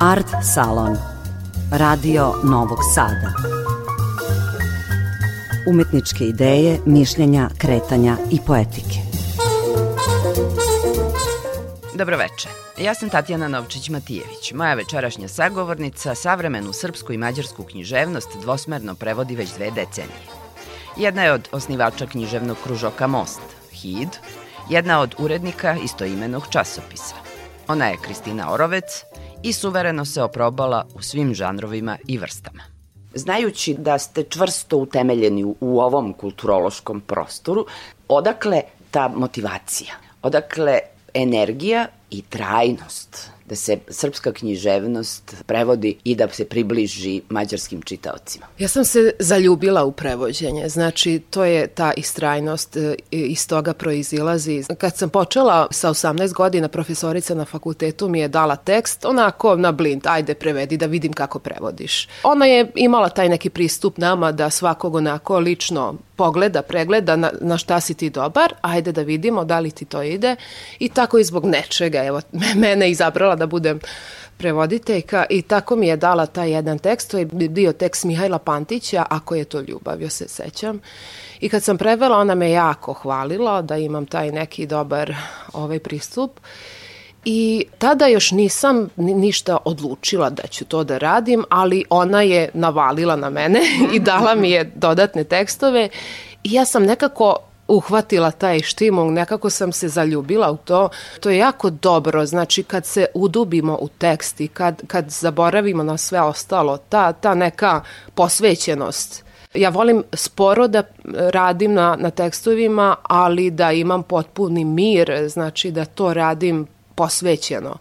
Art Salon Radio Novog Sada Umetničke ideje, mišljenja, kretanja i poetike Dobroveče. Ja sam Tatjana Novčić-Matijević. Moja večerašnja sagovornica savremenu srpsku i mađarsku književnost dvosmerno prevodi već dve decenije. Jedna je od osnivača književnog kružoka Most, HID, jedna od urednika istoimenog časopisa. Ona je Kristina Orovec i suvereno se oprobala u svim žanrovima i vrstama. Znajući da ste čvrsto utemeljeni u ovom kulturološkom prostoru, odakle ta motivacija? Odakle energija i trajnost da se srpska književnost prevodi i da se približi mađarskim čitaocima. Ja sam se zaljubila u prevođenje, znači to je ta istrajnost e, iz toga proizilazi. Kad sam počela sa 18 godina, profesorica na fakultetu mi je dala tekst, onako na blind, ajde prevedi da vidim kako prevodiš. Ona je imala taj neki pristup nama da svakog onako lično pogleda, pregleda na, na šta si ti dobar, ajde da vidimo da li ti to ide i tako i zbog nečega, evo, mene izabrala da budem prevoditeljka i tako mi je dala taj jedan tekst, to je bio tekst Mihajla Pantića, Ako je to ljubav, ja se sećam. I kad sam prevela, ona me jako hvalila da imam taj neki dobar ovaj pristup. I tada još nisam ništa odlučila da ću to da radim, ali ona je navalila na mene i dala mi je dodatne tekstove i ja sam nekako uhvatila taj štimung, nekako sam se zaljubila u to. To je jako dobro, znači kad se udubimo u tekst i kad, kad zaboravimo na sve ostalo, ta, ta neka posvećenost ja volim sporo da radim na, na tekstovima, ali da imam potpuni mir, znači da to radim posvećeno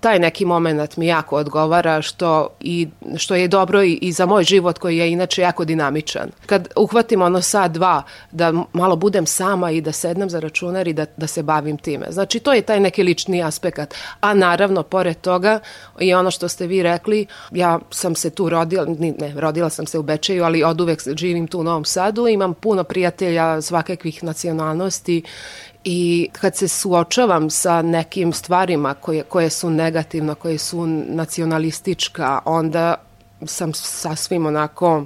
taj neki moment mi jako odgovara što, i, što je dobro i, i za moj život koji je inače jako dinamičan. Kad uhvatim ono sad dva da malo budem sama i da sednem za računar i da, da se bavim time. Znači to je taj neki lični aspekt. A naravno pored toga i ono što ste vi rekli, ja sam se tu rodila, ne, rodila sam se u Bečeju, ali od uvek živim tu u Novom Sadu, imam puno prijatelja svakakvih nacionalnosti i kad se suočavam sa nekim stvarima koje, koje su negativne, koje su nacionalistička, onda sam sasvim onako,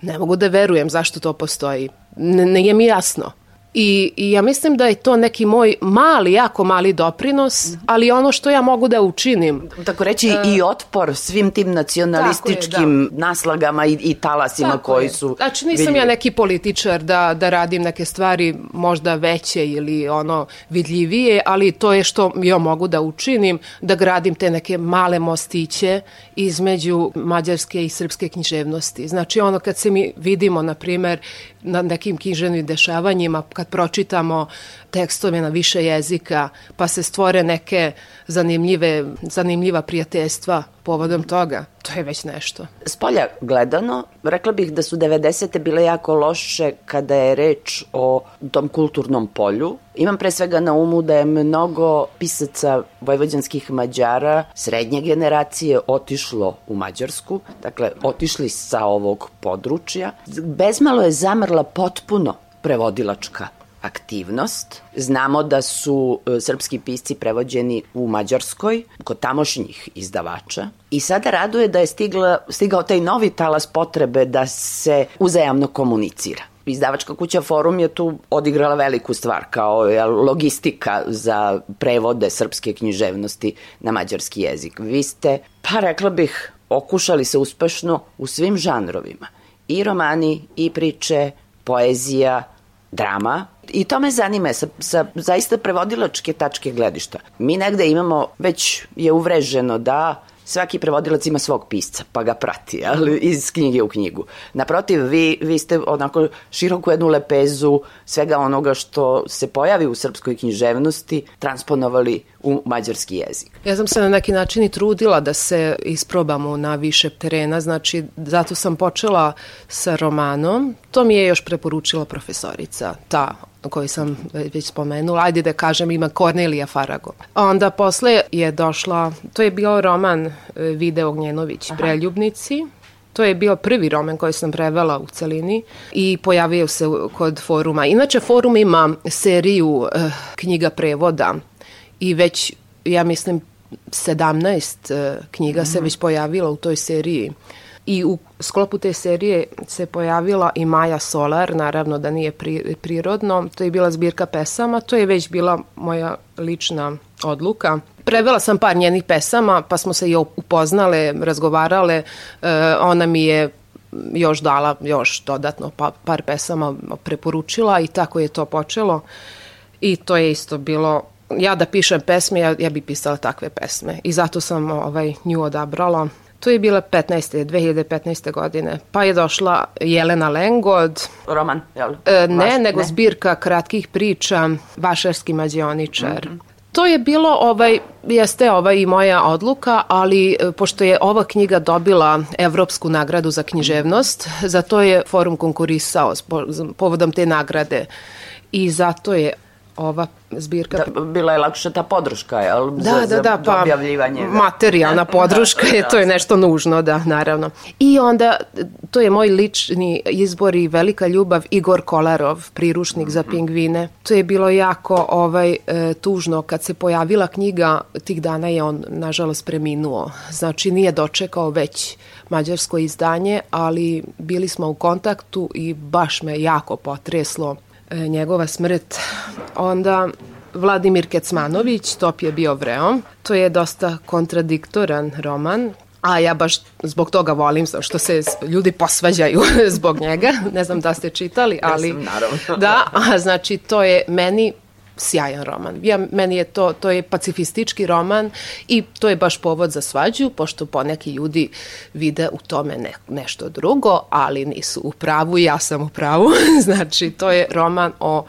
ne mogu da verujem zašto to postoji. Ne, ne je mi jasno. I, I ja mislim da je to neki moj mali, jako mali doprinos, ali ono što ja mogu da učinim. Tako reći uh, i otpor svim tim nacionalističkim je, da. naslagama i, i talasima tako koji je. su... Znači nisam vidljivi. ja neki političar da, da radim neke stvari možda veće ili ono vidljivije, ali to je što ja mogu da učinim, da gradim te neke male mostiće između mađarske i srpske književnosti. Znači ono kad se mi vidimo, na primer, na nekim književnim dešavanjima, kad pročitamo tekstove na više jezika, pa se stvore neke zanimljive, zanimljiva prijateljstva povodom toga, to je već nešto. S polja gledano, rekla bih da su 90. bile jako loše kada je reč o tom kulturnom polju. Imam pre svega na umu da je mnogo pisaca vojvođanskih Mađara srednje generacije otišlo u Mađarsku, dakle otišli sa ovog područja. Bezmalo je zamrla potpuno prevodilačka aktivnost. Znamo da su e, srpski pisci prevođeni u Mađarskoj kod tamošnjih izdavača i sada raduje da je stigla, stigao taj novi talas potrebe da se uzajamno komunicira. Izdavačka kuća Forum je tu odigrala veliku stvar kao logistika za prevode srpske književnosti na mađarski jezik. Vi ste, pa rekla bih, okušali se uspešno u svim žanrovima. I romani, i priče, poezija, drama, I to me zanima sa, sa zaista prevodilačke tačke gledišta. Mi negde imamo, već je uvreženo da svaki prevodilac ima svog pisca, pa ga prati, ali iz knjige u knjigu. Naprotiv, vi, vi ste onako široku jednu lepezu svega onoga što se pojavi u srpskoj književnosti transponovali u mađarski jezik. Ja sam se na neki način i trudila da se isprobamo na više terena, znači zato sam počela sa romanom. To mi je još preporučila profesorica, ta koju sam već spomenula, ajde da kažem ima Kornelija Farago. Onda posle je došla, to je bio roman e, Vide Ognjenović, Aha. Preljubnici, To je bio prvi roman koji sam prevela u celini i pojavio se kod foruma. Inače, forum ima seriju uh, knjiga prevoda i već, ja mislim, 17 e, knjiga se već pojavila u toj seriji. I u sklopu te serije se pojavila i Maja Solar, naravno da nije pri, prirodno, to je bila zbirka pesama, to je već bila moja lična odluka. Prevela sam par njenih pesama, pa smo se i upoznale, razgovarale, e, ona mi je još dala još dodatno pa, par pesama preporučila i tako je to počelo i to je isto bilo ja da pišem pesme, ja, ja bi pisala takve pesme i zato sam ovaj, nju odabrala. To je bila 15. 2015. godine. Pa je došla Jelena Lengod. Roman, jel? E, ne, Vaš, nego ne? zbirka kratkih priča Vašarski mađioničar. Mm -hmm. To je bilo, ovaj, jeste ovaj i moja odluka, ali e, pošto je ova knjiga dobila Evropsku nagradu za književnost, zato je forum konkurisao povodom te nagrade i zato je ova zbirka. Da, bila je lakša ta podrška, jel? Da, za, da, da, pa objavljivanje. materijalna podrška je, to je nešto nužno, da, naravno. I onda, to je moj lični izbor i velika ljubav Igor Kolarov, prirušnik mm -hmm. za pingvine. To je bilo jako ovaj, e, tužno. Kad se pojavila knjiga, tih dana je on, nažalost, preminuo. Znači, nije dočekao već mađarsko izdanje, ali bili smo u kontaktu i baš me jako potreslo njegova smrt. Onda Vladimir Kecmanović, Top je bio vreo. To je dosta kontradiktoran roman, a ja baš zbog toga volim što se ljudi posvađaju zbog njega. Ne znam da ste čitali, ali... Ja sam, naravno. Da, a znači to je meni sjajan roman. Ja, meni je to, to je pacifistički roman i to je baš povod za svađu, pošto poneki ljudi vide u tome ne, nešto drugo, ali nisu u pravu, ja sam u pravu. znači, to je roman o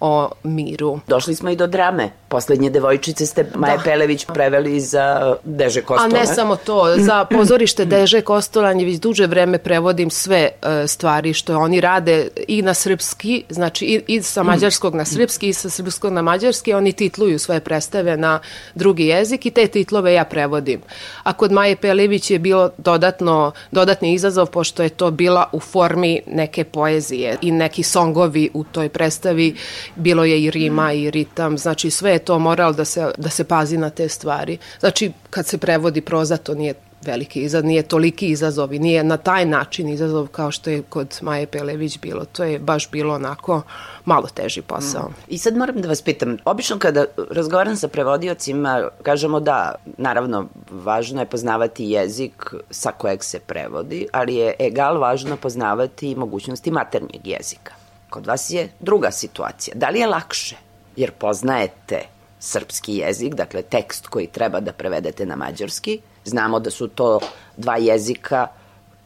o miru. Došli smo i do drame. Poslednje devojčice ste Maja da. Pelević preveli za Deže Kostolan. A ne samo to, za pozorište Deže Kostolan je već duže vreme prevodim sve uh, stvari što oni rade i na srpski, znači i, i sa mađarskog na srpski i sa srpskog na mađarski, oni titluju svoje predstave na drugi jezik i te titlove ja prevodim. A kod Maje Pelević je bilo dodatno, dodatni izazov pošto je to bila u formi neke poezije i neki songovi u toj predstavi bilo je i rima i ritam, znači sve je to moral da se, da se pazi na te stvari. Znači, kad se prevodi proza, to nije veliki izazov, nije toliki izazov i nije na taj način izazov kao što je kod Maje Pelević bilo. To je baš bilo onako malo teži posao. Mm. I sad moram da vas pitam, obično kada razgovaram sa prevodiocima, kažemo da, naravno, važno je poznavati jezik sa kojeg se prevodi, ali je egal važno poznavati mogućnosti maternjeg jezika. Kod vas je druga situacija. Da li je lakše? Jer poznajete srpski jezik, dakle tekst koji treba da prevedete na mađarski. Znamo da su to dva jezika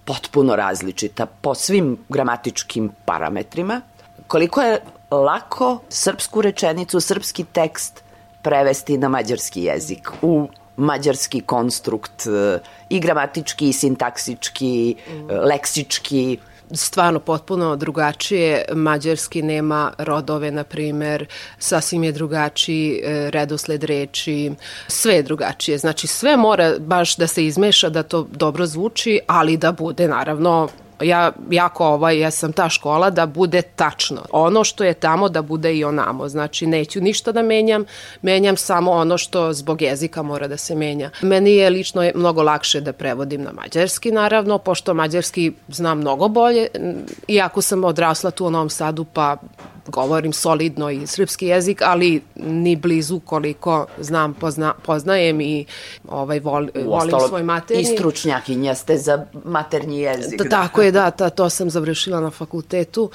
potpuno različita po svim gramatičkim parametrima. Koliko je lako srpsku rečenicu, srpski tekst prevesti na mađarski jezik u mađarski konstrukt e, i gramatički, i sintaksički, mm. leksički, stvarno potpuno drugačije. Mađarski nema rodove, na primer, sasvim je drugačiji e, redosled reči, sve je drugačije. Znači sve mora baš da se izmeša, da to dobro zvuči, ali da bude naravno ja jako ovaj, ja sam ta škola da bude tačno. Ono što je tamo da bude i onamo. Znači neću ništa da menjam, menjam samo ono što zbog jezika mora da se menja. Meni je lično mnogo lakše da prevodim na mađarski naravno, pošto mađarski znam mnogo bolje, iako sam odrasla tu u Novom Sadu pa govorim solidno i srpski jezik, ali ni blizu koliko znam, pozna, poznajem i ovaj, vol, volim svoj maternji. I stručnjakinja ste za maternji jezik. Da, tako je, da, ta, to sam završila na fakultetu.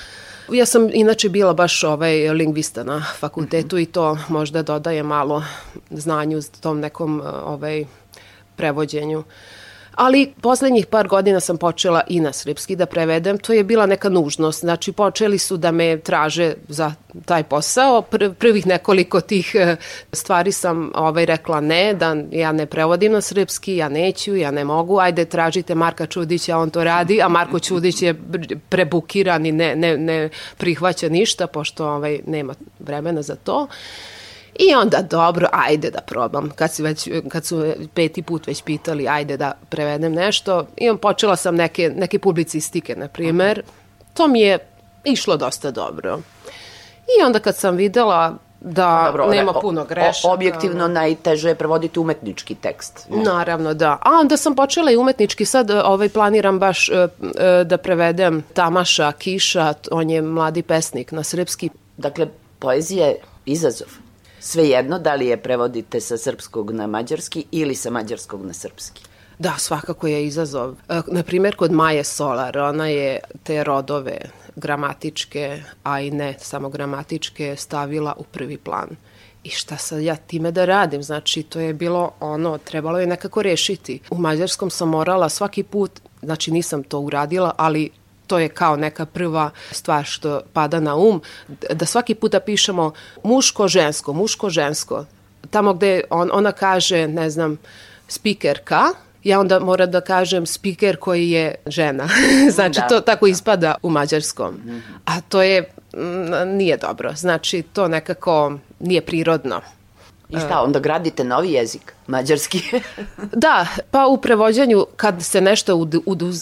Ja sam inače bila baš ovaj lingvista na fakultetu mm -hmm. i to možda dodaje malo znanju tom nekom ovaj prevođenju. Uh, ali poslednjih par godina sam počela i na srpski da prevedem, to je bila neka nužnost, znači počeli su da me traže za taj posao, Pr prvih nekoliko tih e, stvari sam ovaj, rekla ne, da ja ne prevodim na srpski, ja neću, ja ne mogu, ajde tražite Marka Čudića, on to radi, a Marko Čudić je prebukiran i ne, ne, ne prihvaća ništa, pošto ovaj, nema vremena za to. I onda dobro, ajde da probam. Kad, si već, kad su peti put već pitali, ajde da prevedem nešto. I on počela sam neke, neke publicistike, na primer. To mi je išlo dosta dobro. I onda kad sam videla da Dobro, nema o- puno grešaka. Objektivno najteže je prevoditi umetnički tekst. Naravno, da. A onda sam počela i umetnički, sad e, ovaj, planiram baš e, e, da prevedem Tamaša Kiša, on je mladi pesnik na srpski. Dakle, poezija je izazov. Svejedno da li je prevodite sa srpskog na mađarski ili sa mađarskog na srpski. Da, svakako je izazov. E, Na primjer, kod Maje Solar, ona je te rodove gramatičke, a i ne samo gramatičke, stavila u prvi plan. I šta sad ja time da radim? Znači, to je bilo ono, trebalo je nekako rešiti. U mađarskom sam morala svaki put, znači nisam to uradila, ali to je kao neka prva stvar što pada na um, da svaki puta pišemo muško-žensko, muško-žensko. Tamo gde on, ona kaže, ne znam, spikerka, ja onda moram da kažem spiker koji je žena. znači, Da. to tako ispada u mađarskom. A to je, mm, nije dobro. Znači, to nekako nije prirodno. I šta, onda gradite novi jezik, mađarski? Da, pa u prevođenju kad se nešto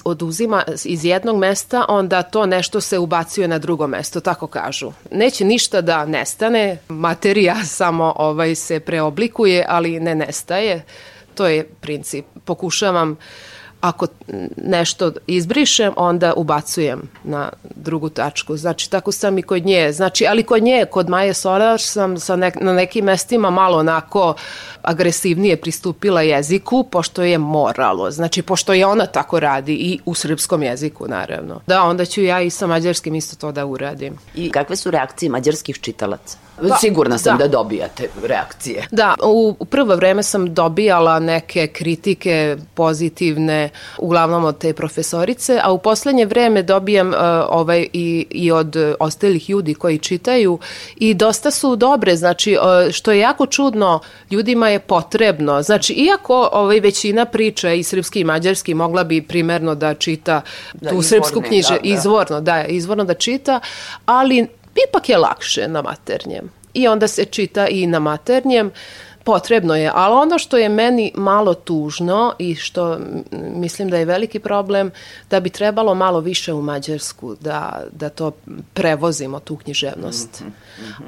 oduzima iz jednog mesta, onda to nešto se ubacuje na drugo mesto, tako kažu. Neće ništa da nestane, materija samo ovaj se preoblikuje, ali ne nestaje. To je princip. Pokušavam ako nešto izbrišem, onda ubacujem na drugu tačku. Znači, tako sam i kod nje. Znači, ali kod nje, kod Maje Solar sam sa nek, na nekim mestima malo onako agresivnije pristupila jeziku, pošto je moralo. Znači, pošto je ona tako radi i u srpskom jeziku, naravno. Da, onda ću ja i sa mađarskim isto to da uradim. I kakve su reakcije mađarskih čitalaca? Pa, Sigurna sam da. da. dobijate reakcije. Da, u, prvo vreme sam dobijala neke kritike pozitivne, uglavnom od te profesorice, a u poslednje vreme dobijam uh, ovaj, i, i od ostalih ljudi koji čitaju i dosta su dobre, znači uh, što je jako čudno, ljudima je potrebno, znači iako ovaj, većina priča i srpski i mađarski mogla bi primerno da čita Da, tu izvorne, srpsku knjiže, da, da. izvorno, da, izvorno da čita, ali ipak je lakše na maternjem. I onda se čita i na maternjem, potrebno je, ali ono što je meni malo tužno i što m, mislim da je veliki problem, da bi trebalo malo više u Mađarsku da, da to prevozimo, tu književnost.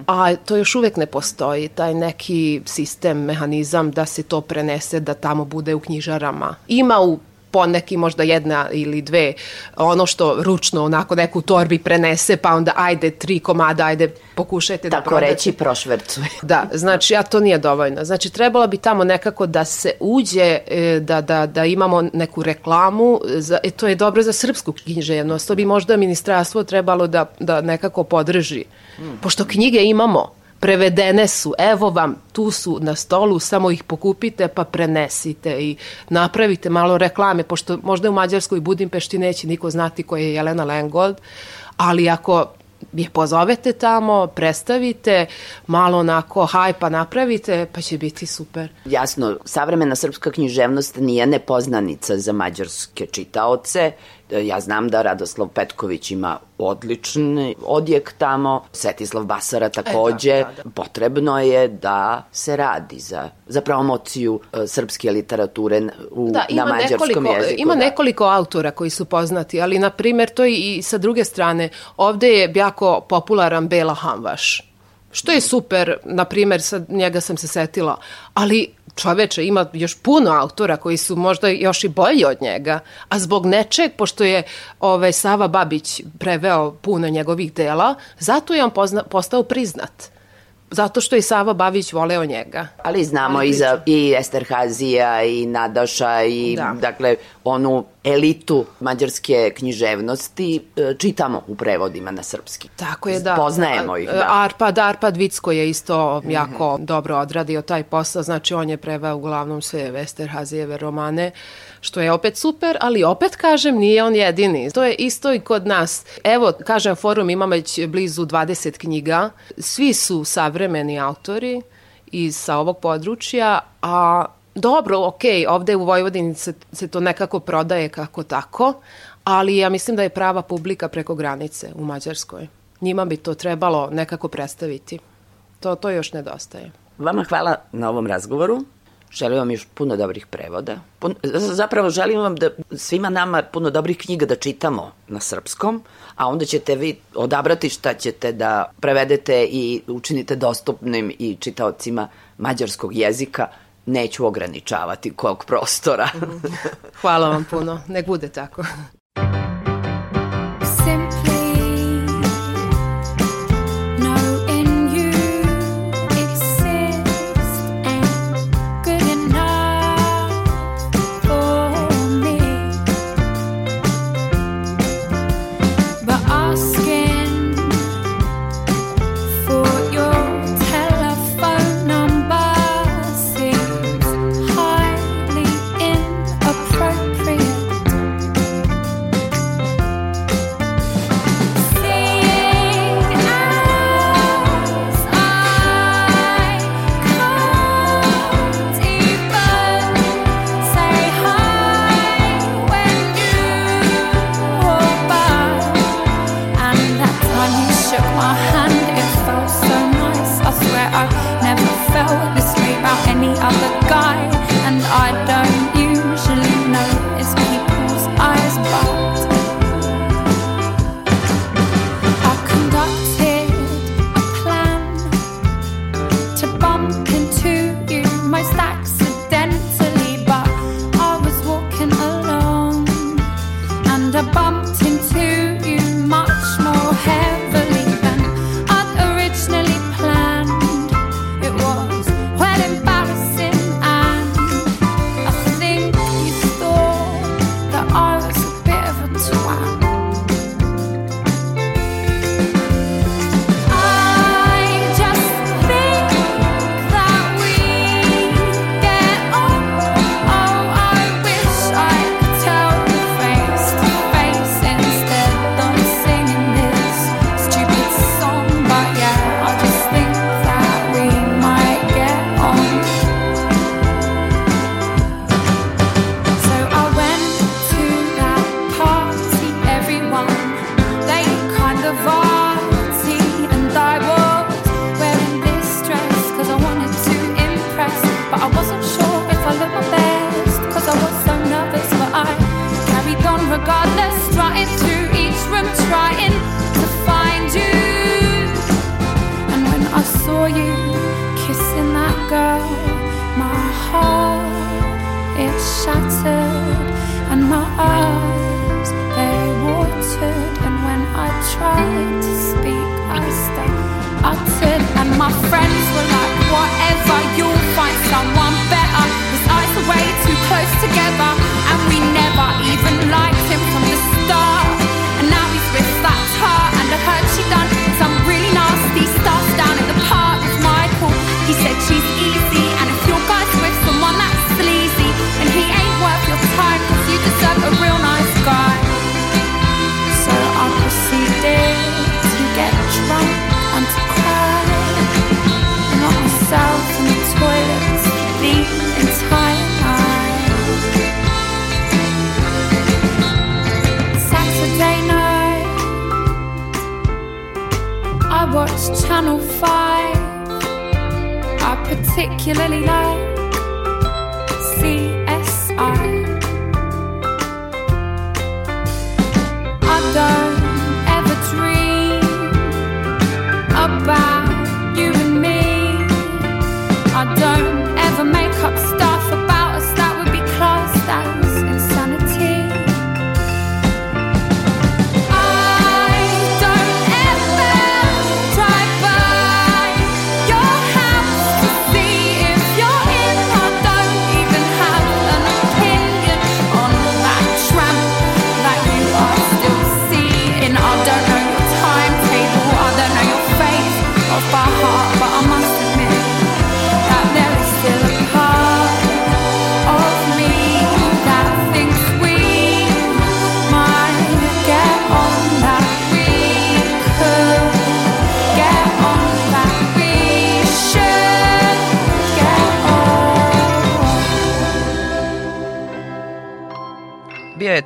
A to još uvek ne postoji, taj neki sistem, mehanizam da se to prenese, da tamo bude u knjižarama. Ima u poneki možda jedna ili dve ono što ručno onako neku torbi prenese pa onda ajde tri komada ajde pokušajte da Tako prodate. reći prošvercuje. Da, znači ja to nije dovoljno. Znači trebalo bi tamo nekako da se uđe, e, da, da, da imamo neku reklamu, za, e, to je dobro za srpsku književnost, to bi možda ministarstvo trebalo da, da nekako podrži. Pošto knjige imamo, prevedene su, evo vam, tu su na stolu, samo ih pokupite pa prenesite i napravite malo reklame, pošto možda u Mađarskoj Budimpešti neće niko znati ko je Jelena Lengold, ali ako je pozovete tamo, predstavite, malo onako hajpa napravite, pa će biti super. Jasno, savremena srpska književnost nije nepoznanica za mađarske čitaoce. Ja znam da Radoslav Petković ima odlični odjek tamo, Svetislav Basara takođe. E, da, da, Potrebno je da se radi za, za promociju e, srpske literature u, Da, ima na mađarskom nekoliko, jeziku. ima da. nekoliko autora koji su poznati, ali na primjer to i sa druge strane, ovde je jako popularan Bela Hamvaš, što je super, na primjer, sad njega sam se setila, ali čoveče, ima još puno autora koji su možda još i bolji od njega, a zbog nečeg, pošto je ovaj, Sava Babić preveo puno njegovih dela, zato je on pozna, postao priznat. Zato što je Sava Babić voleo njega. Ali znamo Ali i za i Esterhazija i Nadaša i Da. dakle onu elitu mađarske književnosti e, čitamo u prevodima na srpski. Tako je, da. Poznajemo ih, da. Arpad, Arpad Vicko je isto jako dobro odradio taj posao, znači on je preveo uglavnom sve Westerhazijeve romane, što je opet super, ali opet kažem, nije on jedini. To je isto i kod nas. Evo, kažem, forum ima već blizu 20 knjiga, svi su savremeni autori iz sa ovog područja, a dobro, ok, ovde u Vojvodini se, se to nekako prodaje kako tako, ali ja mislim da je prava publika preko granice u Mađarskoj. Njima bi to trebalo nekako predstaviti. To, to još nedostaje. Vama hvala na ovom razgovoru. Želim vam još puno dobrih prevoda. Pun, zapravo želim vam da svima nama puno dobrih knjiga da čitamo na srpskom, a onda ćete vi odabrati šta ćete da prevedete i učinite dostupnim i čitaocima mađarskog jezika. Neću ograničavati kog prostora. Hvala vam puno. Nek bude tako.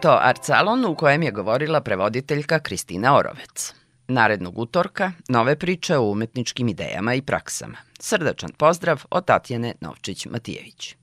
To Art Salon u kojem je govorila prevoditeljka Kristina Orovec. Narednog utorka nove priče o umetničkim idejama i praksama. Srdačan pozdrav od Tatjane Novčić-Matijević.